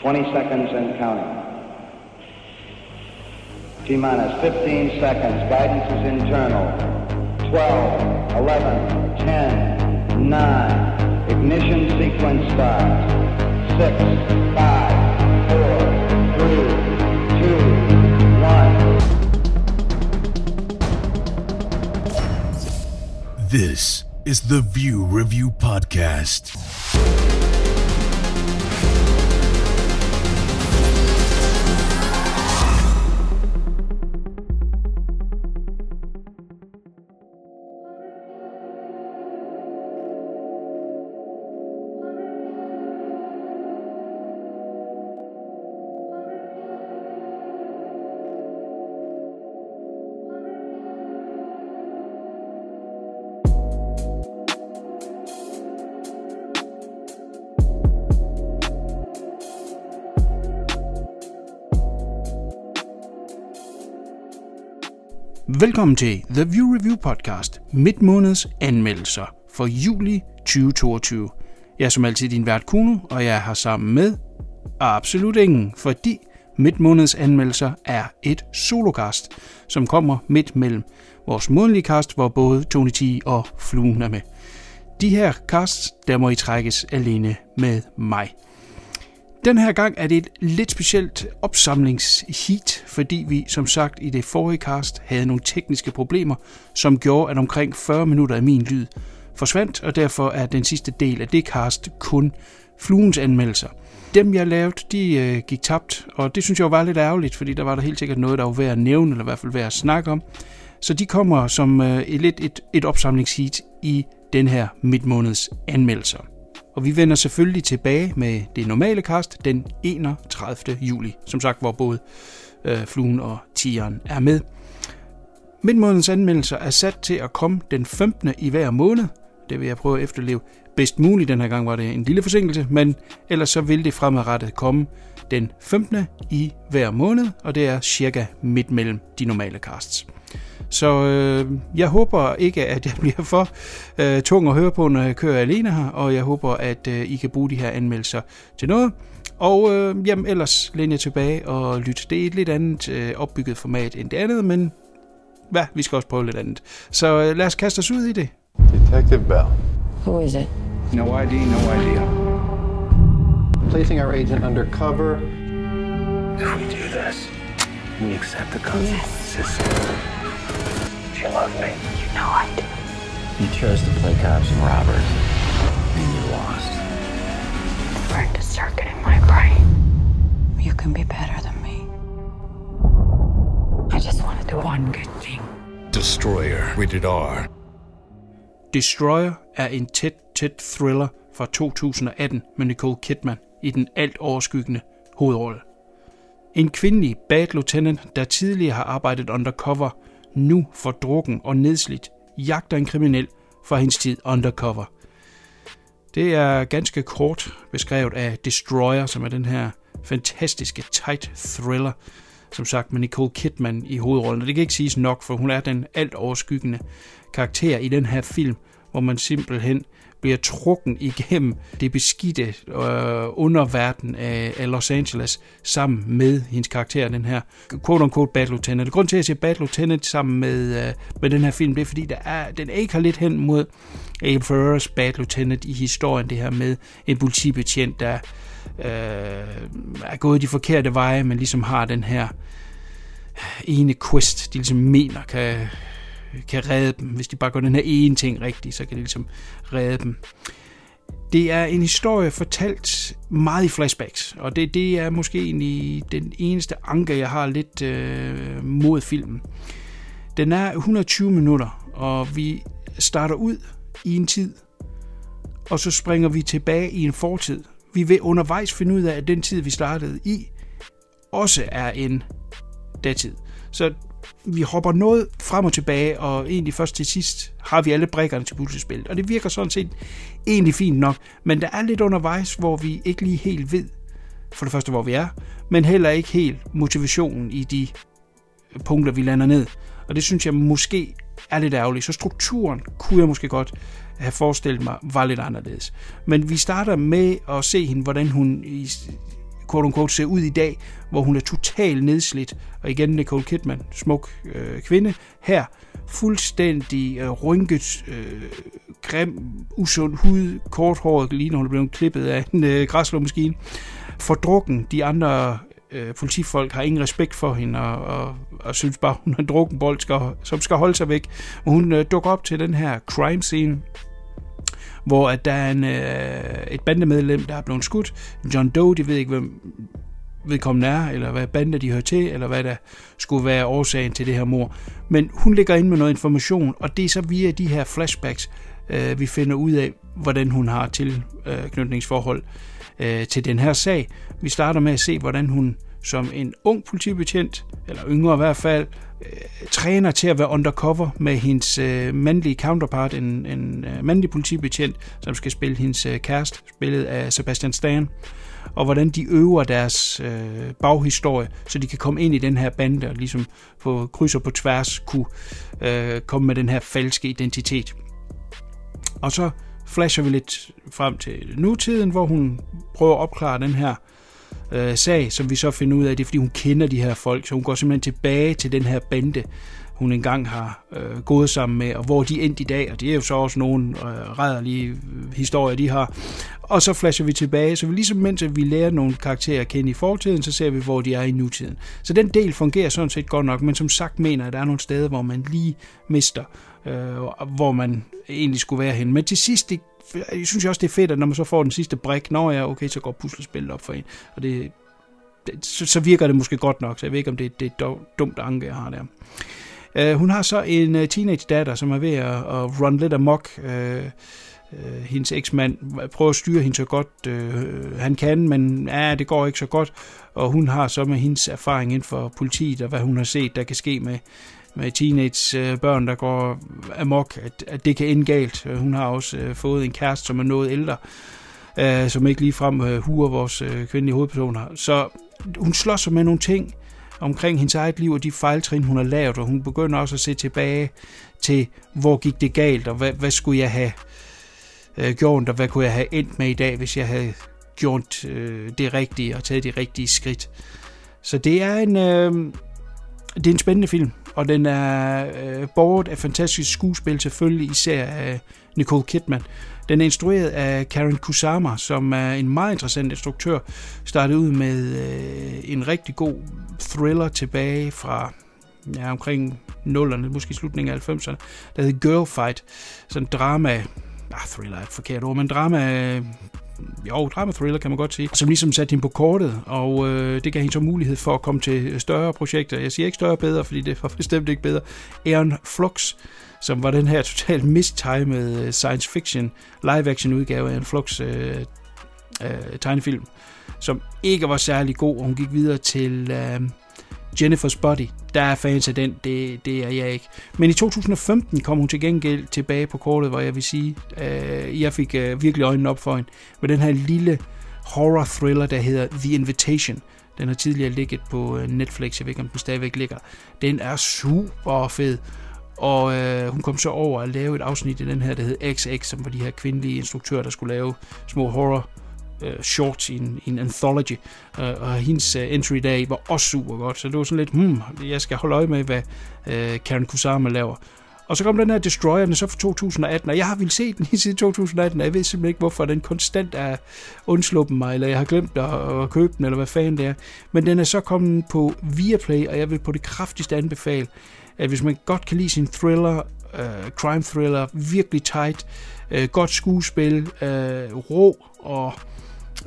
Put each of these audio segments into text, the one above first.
20 seconds and counting. T minus 15 seconds. Guidance is internal. 12, 11, 10, 9. Ignition sequence starts. 6, 5, 4, 3, 2, 1. This is the View Review Podcast. Velkommen til The View Review Podcast, midt måneds anmeldelser for juli 2022. Jeg er som altid din vært Kuno, og jeg er her sammen med absolut ingen, fordi midt måneds anmeldelser er et sologast, som kommer midt mellem vores månedlige cast, hvor både Tony T og Fluen er med. De her casts, der må I trækkes alene med mig. Den her gang er det et lidt specielt opsamlingsheat, fordi vi som sagt i det forrige cast havde nogle tekniske problemer, som gjorde, at omkring 40 minutter af min lyd forsvandt, og derfor er den sidste del af det cast kun fluens anmeldelser. Dem jeg lavede, de øh, gik tabt, og det synes jeg var lidt ærgerligt, fordi der var der helt sikkert noget, der var værd at nævne, eller i hvert fald værd at snakke om. Så de kommer som øh, et, lidt et, et opsamlingsheat i den her midtmåneds anmeldelser. Og vi vender selvfølgelig tilbage med det normale kast den 31. juli, som sagt, hvor både øh, Fluen og Tigeren er med. Midtmånedens anmeldelser er sat til at komme den 15. i hver måned. Det vil jeg prøve at efterleve bedst muligt. Den her gang var det en lille forsinkelse, men ellers så vil det fremadrettet komme den 15. i hver måned, og det er cirka midt mellem de normale casts. Så øh, jeg håber ikke, at jeg bliver for øh, tung at høre på, når jeg kører alene her, og jeg håber, at øh, I kan bruge de her anmeldelser til noget. Og øh, jamen, ellers læner jeg tilbage og lytte. Det er et lidt andet øh, opbygget format end det andet, men hvad, vi skal også prøve lidt andet. Så øh, lad os kaste os ud i det. Detective Bell. Who is it? No ID, no idea. Placing our agent undercover. If we do this, we accept the consequences. She loved me. You know I do. You chose to play cops and robbers, and you lost. Burned a circuit in my brain. You can be better than me. I just want to do one good thing. Destroyer, rated R. Destroyer er en tæt, tæt thriller fra 2018 med Nicole Kidman i den alt overskyggende hovedrolle. En kvindelig bad lieutenant, der tidligere har arbejdet undercover, nu for drukken og nedslidt, jagter en kriminel fra hendes tid undercover. Det er ganske kort beskrevet af Destroyer, som er den her fantastiske tight thriller, som sagt med Nicole Kidman i hovedrollen. Og det kan ikke siges nok, for hun er den alt overskyggende karakter i den her film, hvor man simpelthen bliver trukken igennem det beskidte øh, underverden af, af Los Angeles sammen med hendes karakter, den her quote-unquote Bad Lieutenant. Grund til, at jeg siger Bad Lieutenant sammen med, øh, med den her film, det er, fordi der er, den ikke har lidt hen mod Abe Ferrers Bad Lieutenant i historien, det her med en politibetjent, der øh, er gået de forkerte veje, men ligesom har den her øh, ene quest, de ligesom mener kan, kan redde dem. Hvis de bare gør den her ene ting rigtigt, så kan de ligesom redde dem. Det er en historie fortalt meget i flashbacks, og det, det er måske egentlig den eneste anke, jeg har lidt øh, mod filmen. Den er 120 minutter, og vi starter ud i en tid, og så springer vi tilbage i en fortid. Vi vil undervejs finde ud af, at den tid, vi startede i, også er en datid. Så vi hopper noget frem og tilbage, og egentlig først til sidst har vi alle brækkerne til puslespillet. Og det virker sådan set egentlig fint nok, men der er lidt undervejs, hvor vi ikke lige helt ved, for det første, hvor vi er, men heller ikke helt motivationen i de punkter, vi lander ned. Og det synes jeg måske er lidt ærgerligt. Så strukturen kunne jeg måske godt have forestillet mig var lidt anderledes. Men vi starter med at se hende, hvordan hun i quote unquote, ser ud i dag, hvor hun er totalt nedslidt. Og igen Nicole Kidman, smuk øh, kvinde. Her fuldstændig øh, rynket, øh, grim, usund hud, korthåret, lige når hun er blevet klippet af en øh, græslåmaskine. Fordrukken, de andre øh, politifolk har ingen respekt for hende, og, og, og synes bare, hun er en drukken bold, skal, som skal holde sig væk. Og hun øh, dukker op til den her crime scene, hvor at der er en, øh, et bandemedlem, der er blevet skudt. John Doe, de ved ikke, hvem vedkommende er, eller hvad bande de hører til, eller hvad der skulle være årsagen til det her mor. Men hun ligger ind med noget information, og det er så via de her flashbacks, øh, vi finder ud af, hvordan hun har tilknytningsforhold øh, til den her sag. Vi starter med at se, hvordan hun som en ung politibetjent, eller yngre i hvert fald, øh, træner til at være undercover med hendes øh, mandlige counterpart, en, en øh, mandlig politibetjent, som skal spille hendes øh, kæreste, spillet af Sebastian Stan, og hvordan de øver deres øh, baghistorie, så de kan komme ind i den her bande og ligesom på kryds og på tværs kunne øh, komme med den her falske identitet. Og så flasher vi lidt frem til nutiden, hvor hun prøver at opklare den her øh, Øh, sag, som vi så finder ud af, det er fordi hun kender de her folk, så hun går simpelthen tilbage til den her bande, hun engang har øh, gået sammen med, og hvor de endte i dag, og det er jo så også nogle øh, rædderlige øh, historier, de har. Og så flasher vi tilbage, så vi ligesom mens vi lærer nogle karakterer at kende i fortiden, så ser vi, hvor de er i nutiden. Så den del fungerer sådan set godt nok, men som sagt mener jeg, at der er nogle steder, hvor man lige mister, øh, hvor man egentlig skulle være hen. Men til sidst, det, jeg synes også, det er fedt, at når man så får den sidste brik, når jeg okay, så går puslespillet op for en. Og det, det så, så virker det måske godt nok, så jeg ved ikke, om det, det er dumt anke, jeg har der. Uh, hun har så en uh, teenage datter, som er ved at, at run lidt amok. Uh, uh, hendes eksmand prøver at styre hende så godt uh, han kan, men ja, det går ikke så godt. Og hun har så med hendes erfaring inden for politiet, og hvad hun har set, der kan ske med, med teenage øh, børn, der går amok, at, at det kan ende galt. Øh, hun har også øh, fået en kæreste, som er noget ældre, øh, som ikke lige frem øh, huer vores øh, kvindelige hovedpersoner. Så hun slås med nogle ting, omkring hendes eget liv og de fejltrin, hun har lavet, og hun begynder også at se tilbage til, hvor gik det galt, og hvad, hvad skulle jeg have øh, gjort, og hvad kunne jeg have endt med i dag, hvis jeg havde gjort øh, det rigtige og taget de rigtige skridt. Så det er en, øh, det er en spændende film, og den er øh, borget af fantastisk skuespil, selvfølgelig især af Nicole Kidman. Den er instrueret af Karen Kusama, som er en meget interessant instruktør. Startede ud med øh, en rigtig god thriller tilbage fra ja, omkring 0'erne, måske slutningen af 90'erne, der hed Girl Fight. Sådan en drama, ah, thriller er et forkert ord, men drama, øh, jo, drama-thriller kan man godt sige, som ligesom satte hende på kortet, og øh, det gav hende så mulighed for at komme til øh, større projekter. Jeg siger ikke større bedre, fordi det var bestemt ikke bedre. Aaron Flux, som var den her totalt mistimed øh, science fiction live-action udgave af en Flux øh, øh, tegnefilm, som ikke var særlig god, og hun gik videre til øh, Jennifer's Body. Der er fans af den, det, det er jeg ikke. Men i 2015 kom hun til gengæld tilbage på kortet, hvor jeg vil sige, øh, jeg fik øh, virkelig øjnene op for hende, med den her lille horror thriller, der hedder The Invitation. Den har tidligere ligget på øh, Netflix, jeg ved ikke, om den stadigvæk ligger. Den er super fed, og øh, hun kom så over at lave et afsnit i den her, der hed XX, som var de her kvindelige instruktører, der skulle lave små horror uh, shorts i en, en anthology, uh, og hendes uh, entry dag var også super godt, så det var sådan lidt, hmm, jeg skal holde øje med, hvad uh, Karen Kusama laver. Og så kom den her Destroyer, den så fra 2018, og jeg har ville se den i siden 2018, og jeg ved simpelthen ikke, hvorfor den konstant er undsluppen mig, eller jeg har glemt at, at købe den, eller hvad fanden det er. Men den er så kommet på Viaplay, og jeg vil på det kraftigste anbefale, at hvis man godt kan lide sin thriller, uh, crime thriller, virkelig tight, uh, godt skuespil, uh, rå og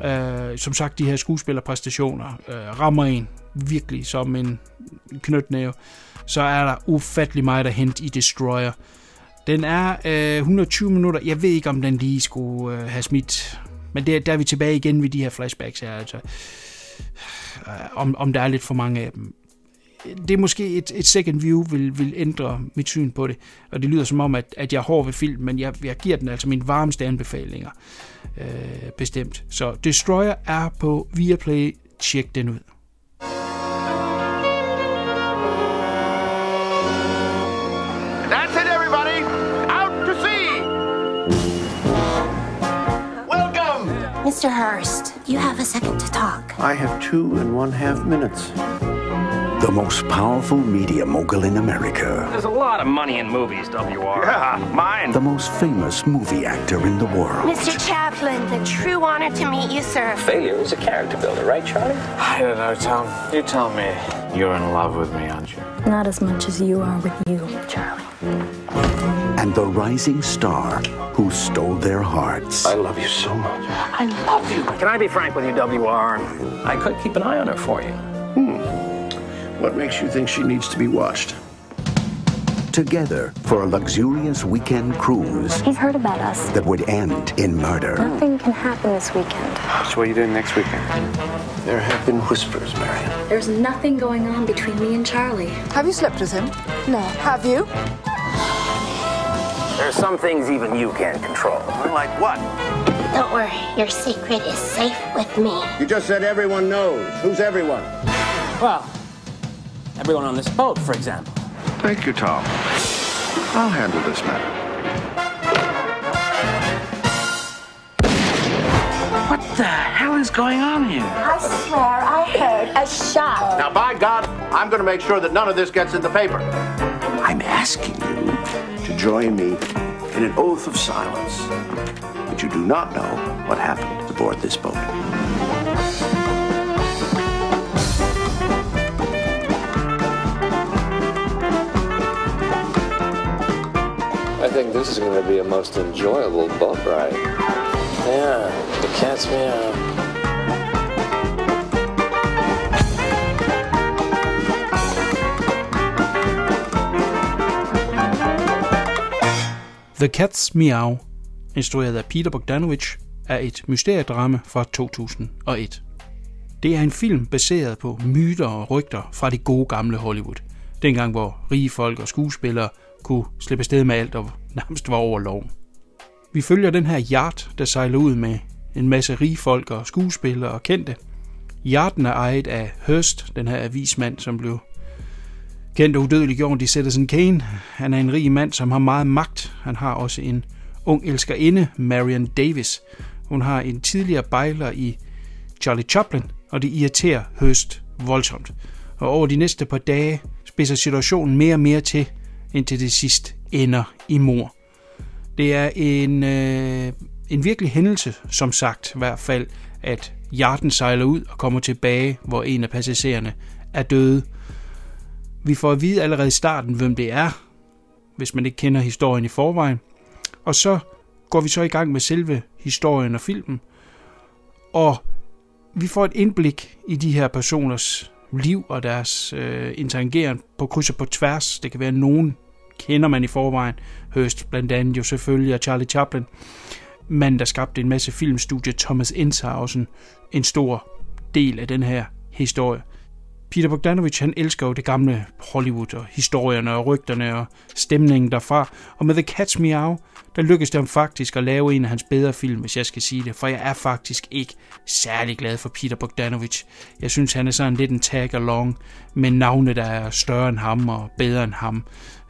Øh, som sagt de her skuespillerpræstationer øh, rammer en virkelig som en knytnæve, så er der ufattelig meget at hente i Destroyer. Den er øh, 120 minutter. Jeg ved ikke, om den lige skulle øh, have smidt. Men der, der er vi tilbage igen ved de her flashbacks her. Altså, Øh, om, om der er lidt for mange af dem det er måske et, et second view vil, vil ændre mit syn på det. Og det lyder som om, at, at jeg er hård ved film, men jeg, jeg giver den altså mine varmeste anbefalinger. Øh, bestemt. Så Destroyer er på Viaplay. Tjek den ud. That's it, everybody! Out to sea! Welcome! Mr. Hurst, you have a second to talk. I have two and one half minutes. The most powerful media mogul in America. There's a lot of money in movies, WR. Yeah, mine. The most famous movie actor in the world. Mr. Chaplin, the true honor to meet you, sir. Failure is a character builder, right, Charlie? I don't know, Tom. You tell me. You're in love with me, aren't you? Not as much as you are with you, Charlie. And the rising star who stole their hearts. I love you so much. I love you. Can I be frank with you, WR? I could keep an eye on her for you. Hmm. What makes you think she needs to be watched? Together for a luxurious weekend cruise He's heard about us. that would end in murder. Nothing can happen this weekend. So what are you doing next weekend? There have been whispers, Marion. There's nothing going on between me and Charlie. Have you slept with him? No. Have you? There are some things even you can't control. Like what? Don't worry, your secret is safe with me. You just said everyone knows. Who's everyone? Well, everyone on this boat, for example. Thank you, Tom. I'll handle this matter. What the hell is going on here? I swear I heard a shot. Now, by God, I'm going to make sure that none of this gets in the paper. I'm asking you to join me in an oath of silence that you do not know what happened aboard this boat. Think this is going to be a most enjoyable boat ride. Yeah, the cat's meow. The Cat's Meow, instrueret af Peter Bogdanovich, er et mysteriedrama fra 2001. Det er en film baseret på myter og rygter fra det gode gamle Hollywood. Dengang hvor rige folk og skuespillere kunne slippe afsted med alt og nærmest var over loven. Vi følger den her yacht, der sejler ud med en masse rige folk og skuespillere og kendte. Yachten er ejet af Hearst, den her avismand, som blev kendt og udødeliggjort i Citizen Kane. Han er en rig mand, som har meget magt. Han har også en ung elskerinde, Marion Davis. Hun har en tidligere bejler i Charlie Chaplin, og det irriterer Hearst voldsomt. Og over de næste par dage spidser situationen mere og mere til, indtil det sidst ender i mor. Det er en, øh, en virkelig hændelse, som sagt i hvert fald, at yachten sejler ud og kommer tilbage, hvor en af passagererne er døde. Vi får at vide allerede i starten, hvem det er, hvis man ikke kender historien i forvejen. Og så går vi så i gang med selve historien og filmen. Og vi får et indblik i de her personers liv og deres øh, interageren på kryds og på tværs. Det kan være, at nogen kender man i forvejen. Hurst blandt andet jo selvfølgelig og Charlie Chaplin. Manden, der skabte en masse filmstudie, Thomas Ince, også en, en stor del af den her historie. Peter Bogdanovich, han elsker jo det gamle Hollywood og historierne og rygterne og stemningen derfra. Og med The Cat's Meow, der lykkedes det ham faktisk at lave en af hans bedre film, hvis jeg skal sige det. For jeg er faktisk ikke særlig glad for Peter Bogdanovich. Jeg synes, han er sådan lidt en tag-along med navne, der er større end ham og bedre end ham.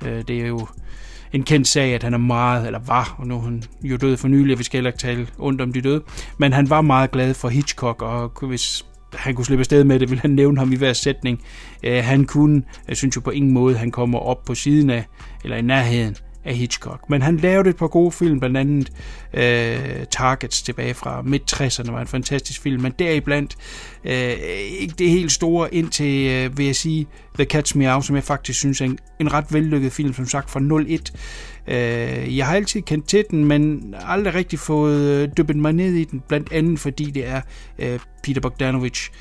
Øh, det er jo en kendt sag, at han er meget, eller var, og nu er han jo død for nylig, vi skal heller ikke tale ondt om de døde, men han var meget glad for Hitchcock, og hvis han kunne slippe afsted med det, ville han nævne ham i hver sætning. Øh, han kunne, jeg synes jo på ingen måde, han kommer op på siden af, eller i nærheden af Hitchcock. Men han lavede et par gode film, blandt andet øh, Targets tilbage fra midt-60'erne, var en fantastisk film, men deriblandt øh, ikke det helt store indtil, øh, vil jeg sige, The Catch Me Out, som jeg faktisk synes er en, en ret vellykket film, som sagt fra 01. Øh, jeg har altid kendt til den, men aldrig rigtig fået øh, dyppet mig ned i den, blandt andet fordi det er øh, Peter Bogdanovich,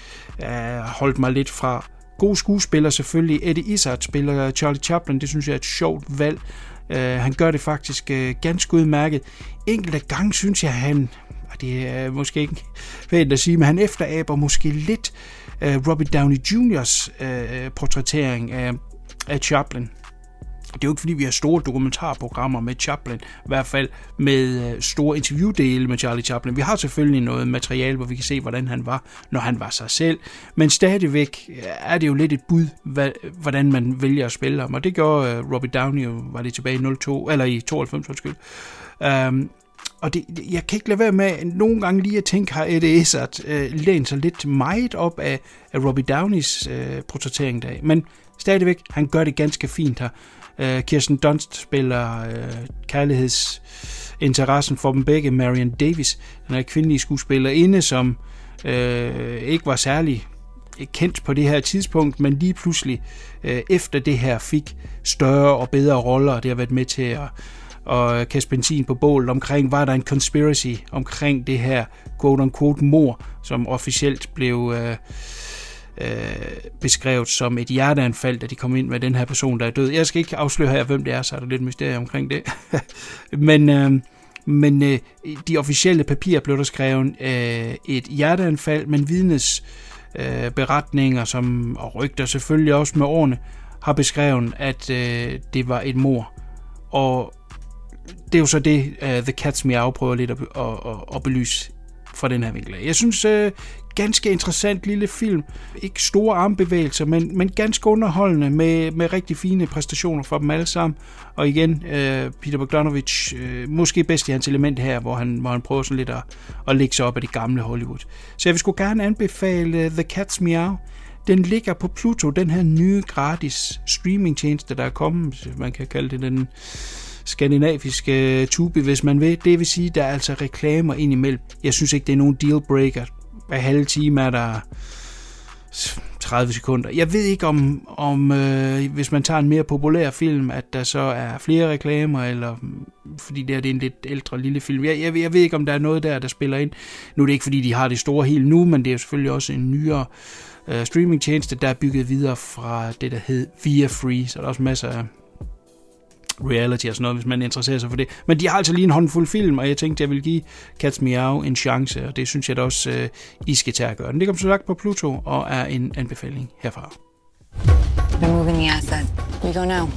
øh, holdt mig lidt fra gode skuespillere selvfølgelig. Eddie Izzard spiller Charlie Chaplin, det synes jeg er et sjovt valg. Øh, han gør det faktisk øh, ganske udmærket. Enkelte gange synes jeg, han, og det er måske ikke pænt at sige, men han efteraber måske lidt øh, Robert Downey Jr.'s øh, portrættering af, af Chaplin. Det er jo ikke fordi, vi har store dokumentarprogrammer med Chaplin, i hvert fald med øh, store interviewdele med Charlie Chaplin. Vi har selvfølgelig noget materiale, hvor vi kan se, hvordan han var, når han var sig selv. Men stadigvæk øh, er det jo lidt et bud, hvordan man vælger at spille ham. Og det gjorde øh, Robert Downey, jo, var det tilbage i 02, eller i 92, undskyld. Um, og det, jeg kan ikke lade være med nogle gange lige at tænke, har Eddie Izzard øh, lænt sig lidt meget op af, af Robbie Downeys øh, portrættering der. Men stadigvæk, han gør det ganske fint her. Øh, Kirsten Dunst spiller øh, kærlighedsinteressen for dem begge, Marion Davis, den er kvindelige skuespillerinde, som øh, ikke var særlig kendt på det her tidspunkt, men lige pludselig øh, efter det her fik større og bedre roller, og det har været med til at og kaste benzin på bålet omkring, var der en conspiracy omkring det her quote-unquote mor, som officielt blev øh, øh, beskrevet som et hjerteanfald, da de kom ind med den her person, der er død. Jeg skal ikke afsløre her, hvem det er, så er der lidt mysterie omkring det. men øh, men øh, de officielle papirer blev der skrevet øh, et hjerteanfald, men vidnes øh, beretninger som, og rygter selvfølgelig også med årene, har beskrevet, at øh, det var et mor. Og det er jo så det, uh, The Cat's Meow prøver lidt at, at, at, at belyse fra den her vinkel. Jeg synes, uh, ganske interessant lille film. Ikke store armbevægelser, men, men ganske underholdende med, med rigtig fine præstationer fra dem alle sammen. Og igen, øh, Peter Bogdanovich, øh, måske bedst i hans element her, hvor han, hvor han prøver sådan lidt at, at lægge sig op af det gamle Hollywood. Så jeg vil sgu gerne anbefale øh, The Cat's Meow. Den ligger på Pluto, den her nye gratis streamingtjeneste, der er kommet. Man kan kalde det den skandinaviske øh, tube, hvis man vil. Det vil sige, der er altså reklamer ind imellem. Jeg synes ikke, det er nogen dealbreaker. Hver halve time er der 30 sekunder. Jeg ved ikke om, om øh, hvis man tager en mere populær film, at der så er flere reklamer, eller fordi det, er, det er en lidt ældre lille film. Jeg, jeg, jeg ved ikke, om der er noget der, der spiller ind. Nu er det ikke, fordi de har det store helt nu, men det er selvfølgelig også en nyere øh, streamingtjeneste, der er bygget videre fra det, der hed Via Free, så der er også masser af reality og sådan noget, hvis man interesserer sig for det. Men de har altså lige en håndfuld film, og jeg tænkte, jeg vil give Cats Meow en chance, og det synes jeg da også, uh, I skal tage at gøre. Den ligger som sagt på Pluto, og er en anbefaling herfra. They're moving the asset. We go now.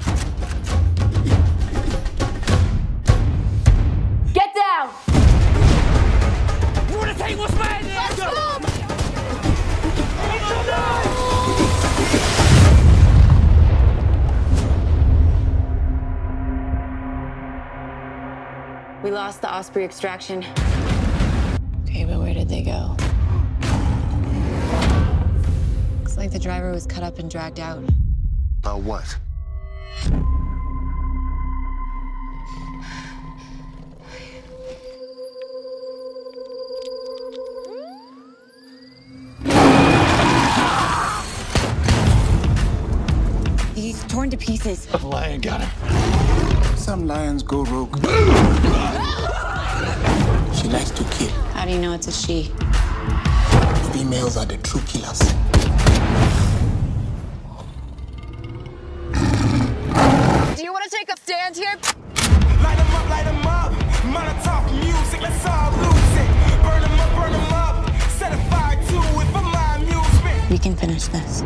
We lost the Osprey extraction. Okay, but where did they go? Looks like the driver was cut up and dragged out. About what? He's torn to pieces. The lion got him. Some lions go rogue. she likes to kill. How do you know it's a she? Females are the true killers. Do you want to take a stand here? Light 'em up, light 'em up. Molotov music, let's all lose it. Burn 'em up, burn 'em up. Set a fire to it for my amusement. We can finish this.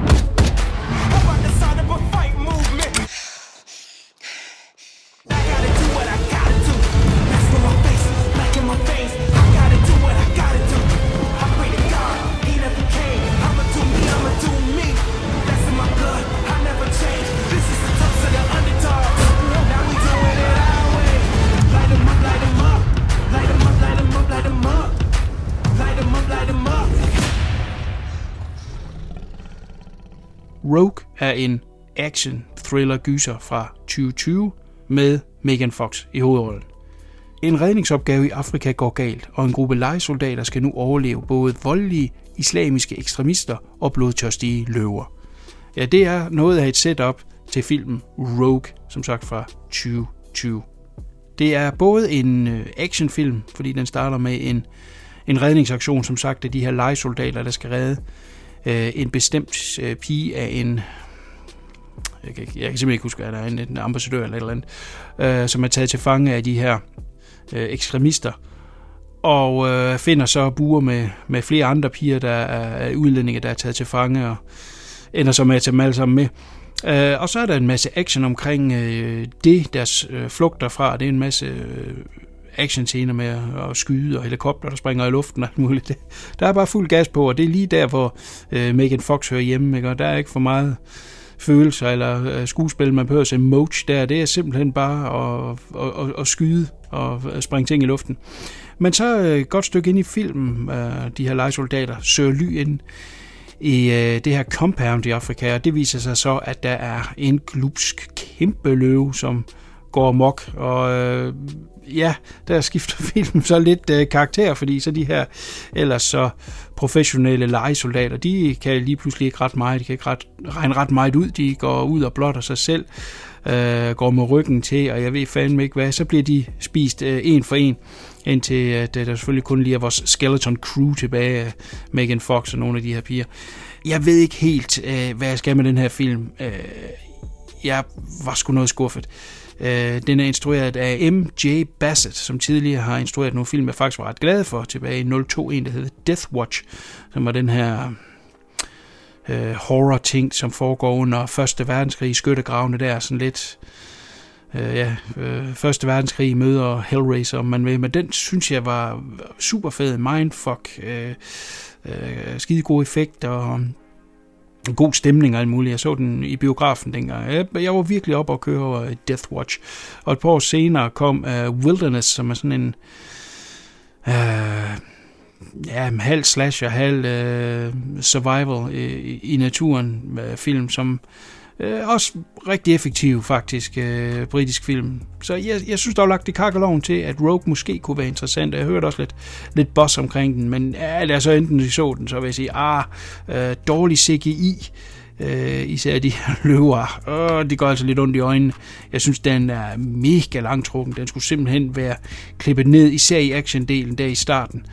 Er en action-thriller-gyser fra 2020 med Megan Fox i hovedrollen. En redningsopgave i Afrika går galt, og en gruppe legesoldater skal nu overleve både voldelige islamiske ekstremister og blodtørstige løver. Ja, det er noget af et setup til filmen Rogue, som sagt fra 2020. Det er både en øh, actionfilm, fordi den starter med en, en redningsaktion, som sagt, af de her legesoldater, der skal redde øh, en bestemt øh, pige af en jeg kan, jeg kan simpelthen ikke huske, at der er en, en ambassadør eller et eller andet, øh, som er taget til fange af de her øh, ekstremister, og øh, finder så buer med, med flere andre piger, der er udlændinge, der er taget til fange, og ender så med at tage dem alle sammen med. Øh, og så er der en masse action omkring øh, det, deres øh, flugter fra. Det er en masse øh, actionscener med at skyde og helikopter, der springer i luften og alt muligt. Det, der er bare fuld gas på, og det er lige der, hvor øh, Megan Fox hører hjemme, ikke? og der er ikke for meget følelser eller øh, skuespil, man behøver at se moach der. Det er simpelthen bare at, at, at, at skyde og øh, springe ting i luften. Men så øh, et godt stykke ind i filmen, de her legesoldater søger ly ind i øh, det her compound i Afrika, og det viser sig så, at der er en glupsk kæmpe løve, som går mok, og øh, ja, der skifter filmen så lidt øh, karakter, fordi så de her ellers så professionelle legesoldater, de kan lige pludselig ikke ret meget, de kan ikke ret, regne ret meget ud, de går ud og blotter sig selv, øh, går med ryggen til, og jeg ved fandme ikke hvad, så bliver de spist øh, en for en, indtil at øh, der selvfølgelig kun lige er vores skeleton crew tilbage, øh, Megan Fox og nogle af de her piger. Jeg ved ikke helt, øh, hvad jeg skal med den her film. Øh, jeg var sgu noget skuffet. Øh, Øh, den er instrueret af M.J. Bassett, som tidligere har instrueret nogle film, jeg faktisk var ret glad for, tilbage i 02, en der hedder Death Watch, som var den her øh, horror-ting, som foregår under Første Verdenskrig i skyttegravene der, sådan lidt øh, ja, øh, Første Verdenskrig møder Hellraiser, om man vil, men den synes jeg var super fed, mindfuck, øh, øh, skide gode effekter, og god stemning og alt muligt. Jeg så den i biografen dengang. Jeg, jeg var virkelig op og køre over Death Watch. Og et par år senere kom uh, Wilderness, som er sådan en uh, ja, halv slasher, halv uh, survival i, i naturen uh, film, som Øh, også rigtig effektiv faktisk, øh, britisk film. Så jeg, jeg synes, der er lagt det kakkeloven til, at Rogue måske kunne være interessant. Jeg hørte også lidt, lidt boss omkring den, men ja, lad så enten de så den, så vil jeg sige, ah, øh, dårlig CGI, øh, især de her løver. Øh, de går altså lidt ondt i øjnene. Jeg synes, den er mega langtrukken. Den skulle simpelthen være klippet ned, især i actiondelen der i starten.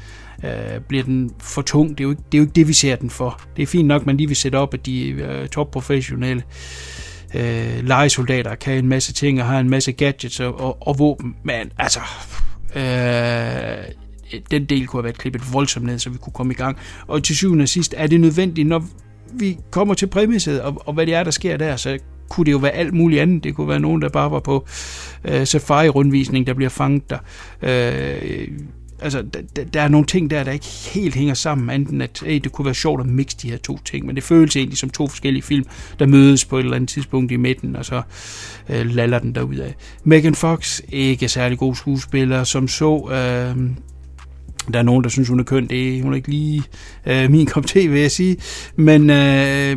Øh, bliver den for tung. Det er, jo ikke, det er jo ikke det, vi ser den for. Det er fint nok, man lige vil sætte op, at de øh, topprofessionelle øh, legesoldater kan en masse ting og har en masse gadgets og, og, og våben. Men altså... Øh, den del kunne have været klippet voldsomt ned, så vi kunne komme i gang. Og til syvende og sidst er det nødvendigt, når vi kommer til præmisset, og, og hvad det er, der sker der, så kunne det jo være alt muligt andet. Det kunne være nogen, der bare var på øh, safari-rundvisning, der bliver fanget der. Øh, altså, der, der er nogle ting der, der ikke helt hænger sammen, enten at hey, det kunne være sjovt at mixe de her to ting, men det føles egentlig som to forskellige film, der mødes på et eller andet tidspunkt i midten, og så øh, laller den derudad. Megan Fox, ikke særlig god skuespiller, som så... Øh, der er nogen, der synes, hun er køn. Det er, hun er ikke lige øh, min kop te, vil jeg sige. Men øh,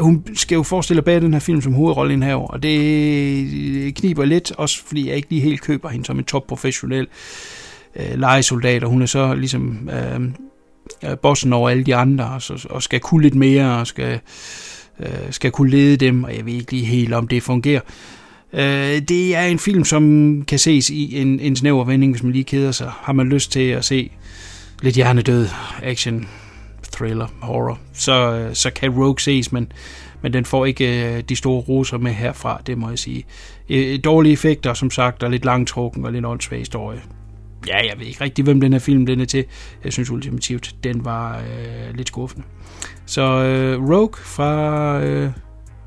hun skal jo forestille bag den her film som hovedrollen her, og det kniber lidt, også fordi jeg ikke lige helt køber hende som en topprofessionel øh, Øh, legesoldat, og hun er så ligesom øh, øh bossen over alle de andre, og, så, og skal kunne lidt mere, og skal, øh, skal kunne lede dem, og jeg ved ikke lige helt, om det fungerer. Øh, det er en film, som kan ses i en, en snæver vending, hvis man lige keder sig. Har man lyst til at se lidt hjernedød action, thriller, horror, så, øh, så kan Rogue ses, men, men den får ikke øh, de store roser med herfra, det må jeg sige. Øh, dårlige effekter, som sagt, og lidt langtrukken og lidt åndssvag historie. Ja, jeg ved ikke rigtig, hvem den her film den er til. Jeg synes ultimativt, den var øh, lidt skuffende. Så øh, Rogue fra øh,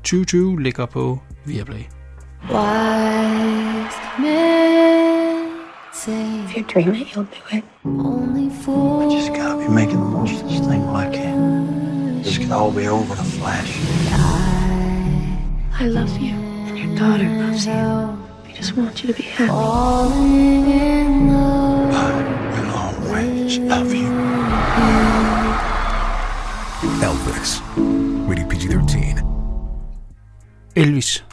2020 ligger på Viaplay. Wise men say If you dream it, you'll do it. only fools Just gotta be making the most of this thing while I can. This can all be over in a flash. I love you, and your daughter loves you. Just want you to be happy. in. I will always love you. Elvis. Rated PG-13. Elvis.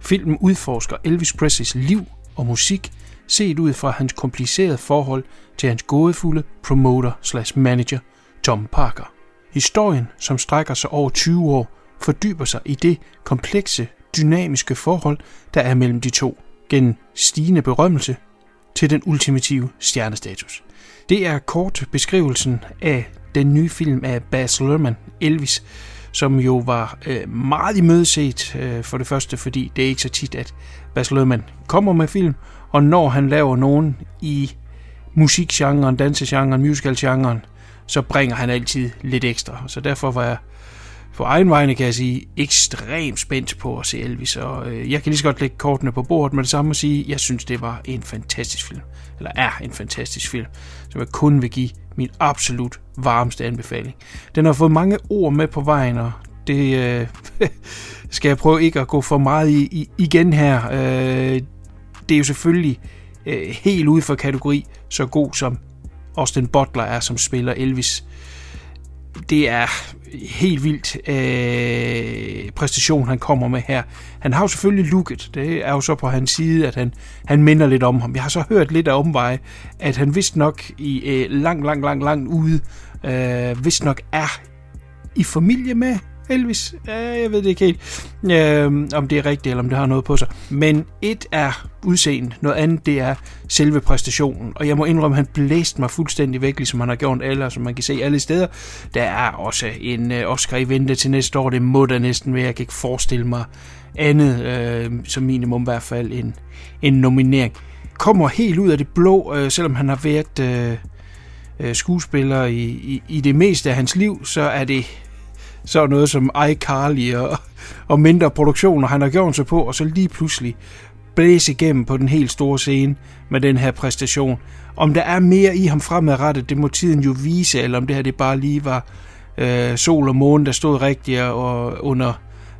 Filmen udforsker Elvis Presleys liv og musik, set ud fra hans komplicerede forhold til hans gådefulde promoter slash manager, Tom Parker. Historien, som strækker sig over 20 år, fordyber sig i det komplekse, dynamiske forhold, der er mellem de to, gennem stigende berømmelse til den ultimative stjernestatus. Det er kort beskrivelsen af den nye film af Baz Luhrmann, Elvis, som jo var øh, meget imødeset øh, for det første, fordi det er ikke så tit, at Baz Luhrmann kommer med film, og når han laver nogen i musikgenren, dansegenren, musicalgenren, så bringer han altid lidt ekstra. Så derfor var jeg på egen vegne, kan jeg sige, ekstremt spændt på at se Elvis, og øh, jeg kan lige så godt lægge kortene på bordet med det samme og sige, jeg synes, det var en fantastisk film, eller er en fantastisk film, som jeg kun vil give min absolut varmeste anbefaling. Den har fået mange ord med på vejen, og det øh, skal jeg prøve ikke at gå for meget i, i igen her. Øh, det er jo selvfølgelig øh, helt ude for kategori, så god som Austin Butler er, som spiller Elvis. Det er helt vildt øh, præstation, han kommer med her. Han har jo selvfølgelig looket. Det er jo så på hans side, at han, han minder lidt om ham. Jeg har så hørt lidt af omveje, at han vist nok i øh, lang, lang, lang, lang ude, øh, vist nok er i familie med Elvis. Øh, jeg ved det ikke helt, øh, om det er rigtigt, eller om det har noget på sig. Men et er udseende, noget andet det er selve præstationen. Og jeg må indrømme, at han blæste mig fuldstændig væk, ligesom han har gjort alle, som man kan se alle steder. Der er også en øh, Oscar i vente til næste år, det må der næsten være. Jeg kan ikke forestille mig andet, øh, som minimum i hvert fald en, en nominering. Kommer helt ud af det blå, øh, selvom han har været øh, øh skuespiller i, i, i det meste af hans liv, så er det så noget som iCarly og, og mindre produktioner, han har gjort sig på, og så lige pludselig blæse igennem på den helt store scene med den her præstation. Om der er mere i ham fremadrettet, det må tiden jo vise, eller om det her det bare lige var øh, sol og måne, der stod rigtigt og under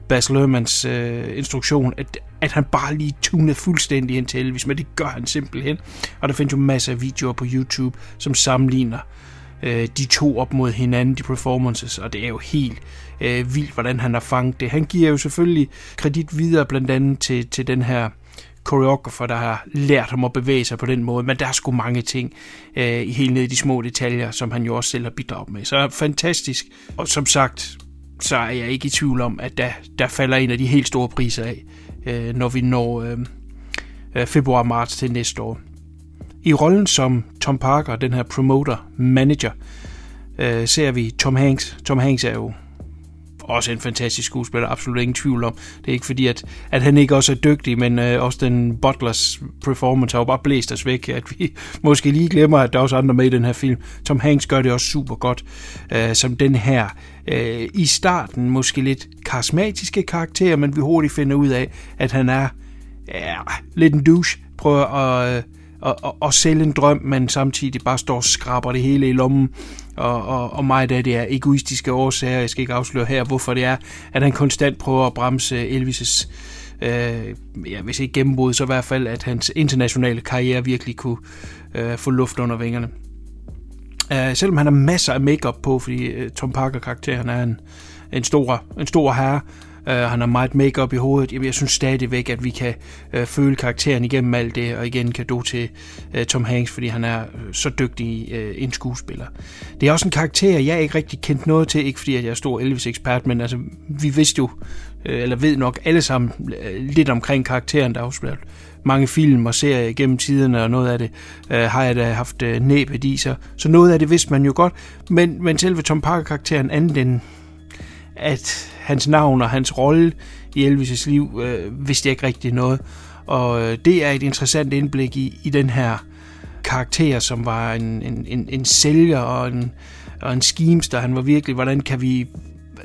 Bas Lermans øh, instruktion, at, at han bare lige tunede fuldstændig ind til Elvis, men det gør han simpelthen. Og der findes jo masser af videoer på YouTube, som sammenligner øh, Øh, de to op mod hinanden, de performances, og det er jo helt øh, vildt, hvordan han har fanget det. Han giver jo selvfølgelig kredit videre blandt andet til, til den her koreografer, der har lært ham at bevæge sig på den måde, men der er sgu mange ting øh, helt ned i de små detaljer, som han jo også selv har bidraget med. Så fantastisk, og som sagt, så er jeg ikke i tvivl om, at der, der falder en af de helt store priser af, øh, når vi når øh, øh februar-marts til næste år. I rollen som Tom Parker, den her promoter-manager, øh, ser vi Tom Hanks. Tom Hanks er jo også en fantastisk skuespiller, absolut ingen tvivl om. Det er ikke fordi, at, at han ikke også er dygtig, men øh, også den Butlers performance har jo bare blæst os væk, at vi måske lige glemmer, at der er også andre med i den her film. Tom Hanks gør det også super godt, øh, som den her øh, i starten måske lidt karismatiske karakter, men vi hurtigt finder ud af, at han er ja, lidt en douche, prøver at... Øh, og, og, og sælge en drøm, men samtidig bare står og skraber det hele i lommen. Og, og, og meget af det er egoistiske årsager. Jeg skal ikke afsløre her, hvorfor det er, at han konstant prøver at bremse Elvis' øh, ja, hvis ikke gennembrud, så i hvert fald, at hans internationale karriere virkelig kunne øh, få luft under vingerne. Uh, selvom han har masser af makeup på, fordi uh, Tom Parker-karakteren er en, en, stor, en stor herre, øh, han har meget makeup i hovedet. Jamen, jeg synes stadigvæk, at vi kan øh, føle karakteren igennem alt det, og igen kan du til øh, Tom Hanks, fordi han er øh, så dygtig øh, en skuespiller. Det er også en karakter, jeg ikke rigtig kendt noget til, ikke fordi at jeg er stor Elvis-ekspert, men altså, vi vidste jo, øh, eller ved nok alle sammen øh, lidt omkring karakteren, der afspiller mange film og serier gennem tiderne, og noget af det øh, har jeg da haft øh, næbet i sig. Så noget af det vidste man jo godt, men, men selve Tom Parker-karakteren, anden end at hans navn og hans rolle i Elvis' liv øh, vidste jeg ikke rigtig noget. Og øh, det er et interessant indblik i, i den her karakter, som var en, en, en, en sælger og en, og en schemester. Han var virkelig, hvordan kan vi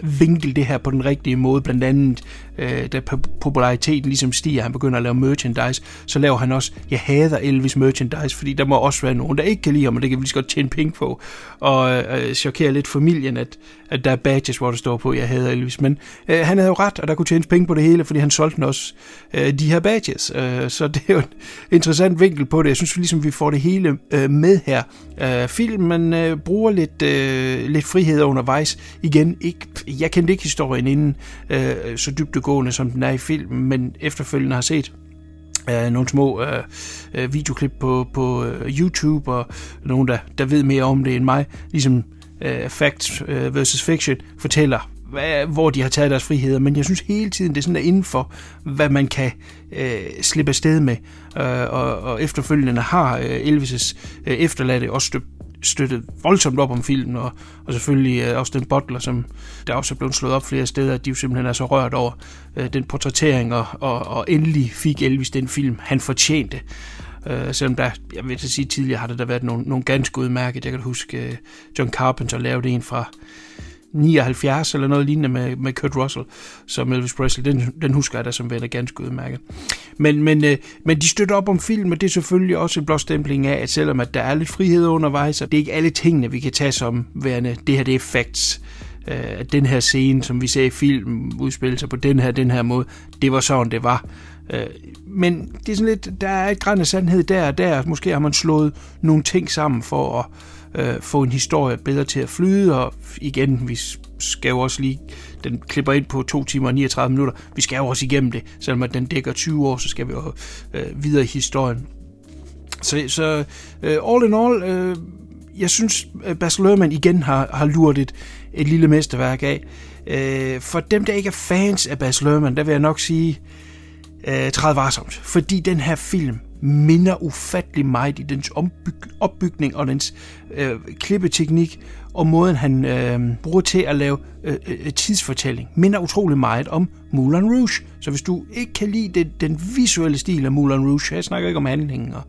vinkle det her på den rigtige måde, blandt andet øh, da populariteten ligesom stiger, han begynder at lave merchandise, så laver han også, jeg hader Elvis merchandise, fordi der må også være nogen, der ikke kan lide ham, og det kan vi lige så godt tjene penge på, og øh, chokere lidt familien, at, at der er badges, hvor der står på, jeg hader Elvis, men øh, han havde jo ret, og der kunne tjenes penge på det hele, fordi han solgte også øh, de her badges, øh, så det er jo en interessant vinkel på det, jeg synes ligesom, vi får det hele øh, med her. Øh, filmen øh, bruger lidt, øh, lidt frihed undervejs, igen, ikke, jeg kendte ikke historien inden, øh, så dybt dybdegående, som den er i filmen, men efterfølgende har set øh, nogle små øh, øh videoklip på, på øh, YouTube, og nogen, der, der ved mere om det end mig, ligesom øh, Facts øh, versus Fiction, fortæller, hvad, hvor de har taget deres friheder, men jeg synes hele tiden, det er sådan der inden for, hvad man kan øh, slippe afsted med, øh, og, og efterfølgende har øh, Elvis' øh, efterladte også støbt støttet voldsomt op om filmen, og, og selvfølgelig øh, også den Butler, som der også er blevet slået op flere steder, at de jo simpelthen er så rørt over øh, den portrættering, og, og, og endelig fik Elvis den film, han fortjente. Øh, selvom der, jeg vil sige tidligere, har der, da været nogle, nogle ganske udmærket. Jeg kan huske, øh, John Carpenter lavede en fra 79 eller noget lignende med, med Kurt Russell, som Elvis Presley, den, den husker jeg da som værende ganske udmærket. Men, men, øh, men de støtter op om film, og det er selvfølgelig også en blåstempling af, at selvom at der er lidt frihed undervejs, så det er ikke alle tingene, vi kan tage som værende, det her det er facts øh, at den her scene, som vi ser i film, udspiller sig på den her, den her måde, det var sådan, det var. Øh, men det er sådan lidt, der er et græn af sandhed der og der. Måske har man slået nogle ting sammen for at øh, få en historie bedre til at flyde, og igen, vi skal jo også lige, den klipper ind på 2 timer og 39 minutter, vi skal jo også igennem det, selvom at den dækker 20 år, så skal vi jo øh, videre i historien. Så, så øh, all in all, øh, jeg synes, øh, Bas Lerman igen har, har lurt et, et lille mesterværk af. Øh, for dem, der ikke er fans af Bas Lerman, der vil jeg nok sige, øh, træd varsomt. Fordi den her film minder ufattelig meget i dens ombyg- opbygning og dens øh, klippeteknik og måden, han øh, bruger til at lave øh, øh, tidsfortælling, minder utrolig meget om Moulin Rouge. Så hvis du ikke kan lide det, den visuelle stil af Moulin Rouge, jeg snakker ikke om handlingen og,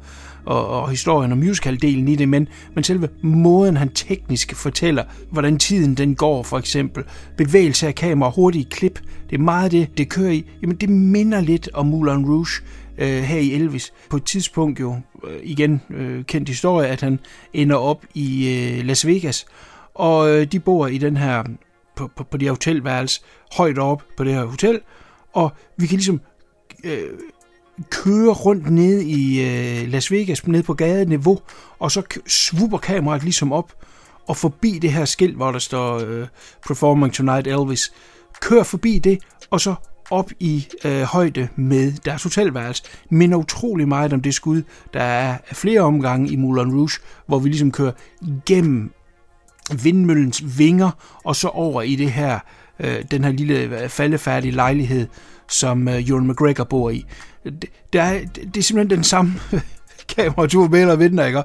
og, og historien og musicaldelen i det, men, men selve måden, han teknisk fortæller, hvordan tiden den går, for eksempel, bevægelse af kamera, hurtige klip, det er meget det, det kører i, jamen det minder lidt om Moulin Rouge, øh, her i Elvis. På et tidspunkt jo, øh, igen øh, kendt historie, at han ender op i øh, Las Vegas, og øh, de bor i den her, på, på, på de her hotelværelse, højt op på det her hotel, og vi kan ligesom øh, køre rundt ned i øh, Las Vegas, ned på gadeniveau, og så svupper kameraet ligesom op og forbi det her skilt, hvor der står øh, Performing Tonight Elvis. Kør forbi det, og så op i øh, højde med deres hotelværelse. Men utrolig meget om det skud, der er flere omgange i Moulin Rouge, hvor vi ligesom kører gennem vindmøllens vinger, og så over i det her, øh, den her lille øh, faldefærdige lejlighed, som øh, Ewan McGregor bor i. Det, det, er, det er simpelthen den samme kameratur med eller vinder, ikke?